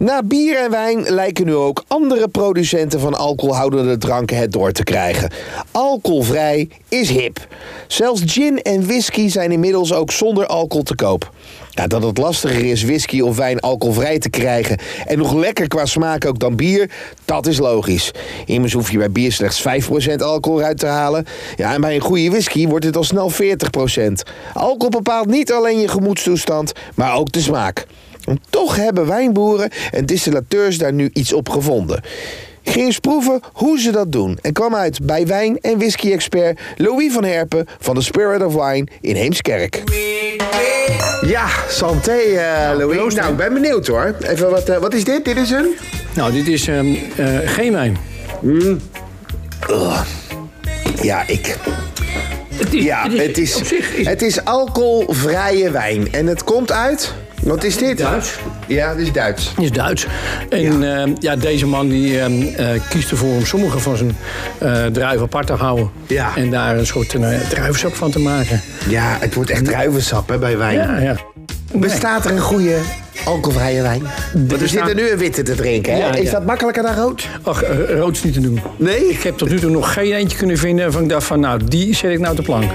Na bier en wijn lijken nu ook andere producenten van alcoholhoudende dranken het door te krijgen. Alcoholvrij is hip. Zelfs gin en whisky zijn inmiddels ook zonder alcohol te koop. Ja, dat het lastiger is whisky of wijn alcoholvrij te krijgen en nog lekker qua smaak ook dan bier, dat is logisch. Immers hoef je bij bier slechts 5% alcohol uit te halen. Ja, en bij een goede whisky wordt het al snel 40%. Alcohol bepaalt niet alleen je gemoedstoestand, maar ook de smaak. En toch hebben wijnboeren en distillateurs daar nu iets op gevonden. Ik ging eens proeven hoe ze dat doen en kwam uit bij wijn- en whisky-expert Louis van Herpen van de Spirit of Wine in Heemskerk. Ja, santé eh, Louis. proost, hè. nou, ik ben benieuwd hoor. Even wat, eh, wat is dit? Dit is een... Nou, dit is ehm, eh, geen wijn. Ja, ik... Het is, Ja, het is het is alcoholvrije wijn. En het komt uit... Wat is dit? Duits. Ja, dit is Duits. is Duits. En ja. ja, deze man die ehm, eh, kiest ervoor om sommige van zijn eh druiven apart te houden. Ja. En daar een soort druivensap van te maken. Ja, het wordt echt druivensap hè, bij wijn. Ja, ja. Bestaat er een goede alcoholvrije wijn? Want bestaat- zitten nu een witte te drinken. Hè? Ja, is ja. dat makkelijker dan rood? Ach, eh, rood is niet te doen. Nee? Ik heb tot nu toe nog geen eentje kunnen vinden waarvan ik dacht van, nou, die zet ik nou op de plank.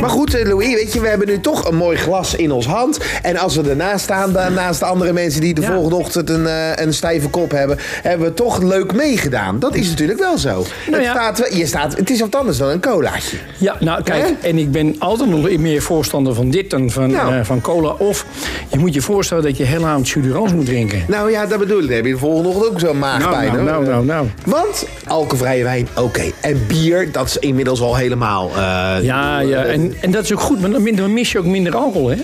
Maar goed, eh, Louis, weet je, we hebben nu toch een mooi glas in ons hand. En als we ernaast staan, naast de andere mensen die de Ja. volgende ochtend een, eh, een stijve kop hebben, hebben we toch leuk meegedaan. Dat is natuurlijk wel zo. Nou het, ja. staat, je staat, het is wat anders dan een colaatje. Ja, nou kijk, en ik ben altijd nog meer voorstander van dit dan van, Nou. eh, van cola. Of je moet je voorstellen dat je heel avond jus d'orange moet drinken. Nou ja, dat bedoel ik. Dan heb je de volgende ochtend ook zo'n maagpijn. nou, hoor. nou, nou, nou. Want alcoholvrije wijn, oké. En bier, dat is inmiddels al helemaal... Ja, ja en, en dat is ook goed, want dan mis je ook minder alcohol, hè?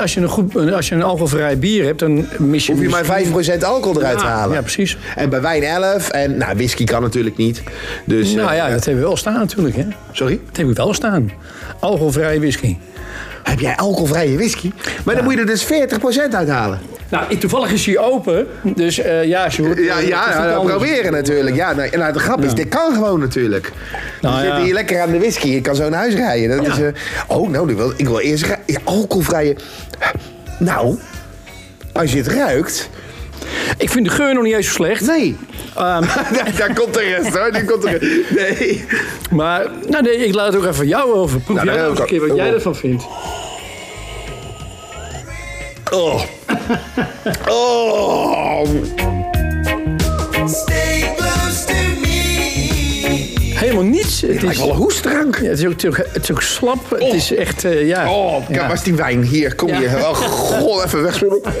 Als, je een goed, als je een alcoholvrij bier hebt, dan mis je... Hoef je maar misschien- 5% alcohol eruit te halen. Ja, precies. En bij wijn 11. En nou, whisky kan natuurlijk niet. Dus, nou eh, ja, dat hebben we wel staan natuurlijk, hè? Sorry? Dat heb ik wel staan. Alcoholvrije whisky. Heb jij alcoholvrije whisky? Maar dan moet je er dus 40% uithalen. Nou, toevallig is hij open, dus eh, ja, wordt... Ja, is ja, ja proberen natuurlijk. Ja, nou, nou, de grap is, dit kan gewoon natuurlijk. Nou, je zit ja. hier lekker aan de whisky. Je kan zo naar huis rijden. Dat is, eh, oh, nou, ik wil, ik wil eerst... alcoholvrije... Nou, als je het ruikt... Ik vind de geur nog niet eens zo slecht. Nee. Ehm, daar, komt de rest hoor. Die komt de rest. Nee. maar nou, nee, ik laat het ook even jou over. Proef Nou, jij nou eens een keer wat jij ook- ervan vindt. Oh. Oh. Het lijkt is, wel een hoestdrank. ja, het, is ook, het is ook- slap. Het is echt, eh, ja. Oh, Ja. waar is die wijn? Hier, kom Ja. hier. Oh, god, even wegspullen.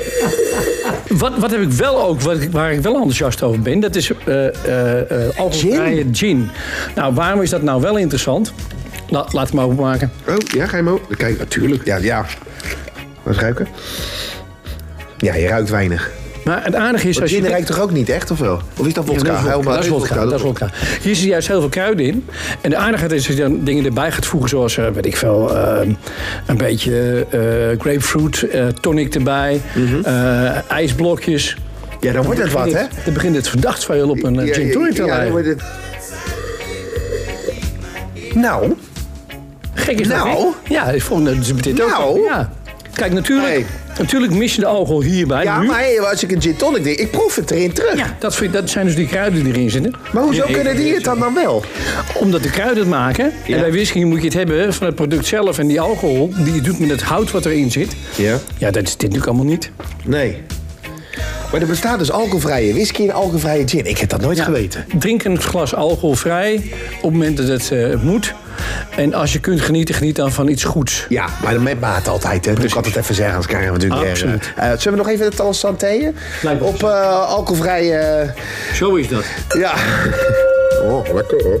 Wat, wat heb ik wel ook, wat waar ik wel enthousiast over ben, dat is eh eh, alcoholvrije gin. Nou, waarom is dat nou wel interessant? La, laat het maar openmaken. Oh, ja, ga je hem? Kijk, natuurlijk. Ja, ja. Wat ruiken? Ja, je ruikt weinig. Maar het aardige is als je... Gin ruikt toch ook niet echt, of wel? Of is dat Ja, vodka? dat is dat is vodka, dat is vodka. Hier zit juist heel veel kruiden in. En de aardigheid is als je dan dingen erbij gaat voegen, zoals, eh, weet ik veel, eh, een beetje eh, grapefruit, tonic erbij, eh, ijsblokjes. Ja, dan wordt het wat, hè? Dan begint het verdacht veel op een Ja, gin ja, tonic te ja, dan lijken. wordt het... Nou, Gek is dat, Nou. Ja, ik vond dat dit ook. Nou. Ja. Kijk, natuurlijk, Hey. Natuurlijk mis je de alcohol hierbij. ja, nu. maar hey, als ik een gin tonic drink, ik proef het erin terug. Ja, dat, vind- dat zijn dus die kruiden die erin zitten. Maar hoezo kunnen die het dan dan wel? Omdat de kruiden het maken. Ja. En bij whisky moet je het hebben van het product zelf. En die alcohol die je doet met het hout wat erin zit. Ja. Ja, dat is dit natuurlijk allemaal niet. Nee. Maar er bestaat dus alcoholvrije whisky en alcoholvrije gin. Ik heb dat nooit geweten. Drink een glas alcoholvrij op het moment dat het eh, moet. En als je kunt genieten, geniet dan van iets goeds. Ja, maar dan met maat altijd. Hè. Dat moet ik altijd even zeggen, anders krijgen we natuurlijk. Absoluut. eh, eh, zullen we nog even het alles? Lijkt me Op eh, alcoholvrije... Zo is dat. ja. Oh, lekker hoor.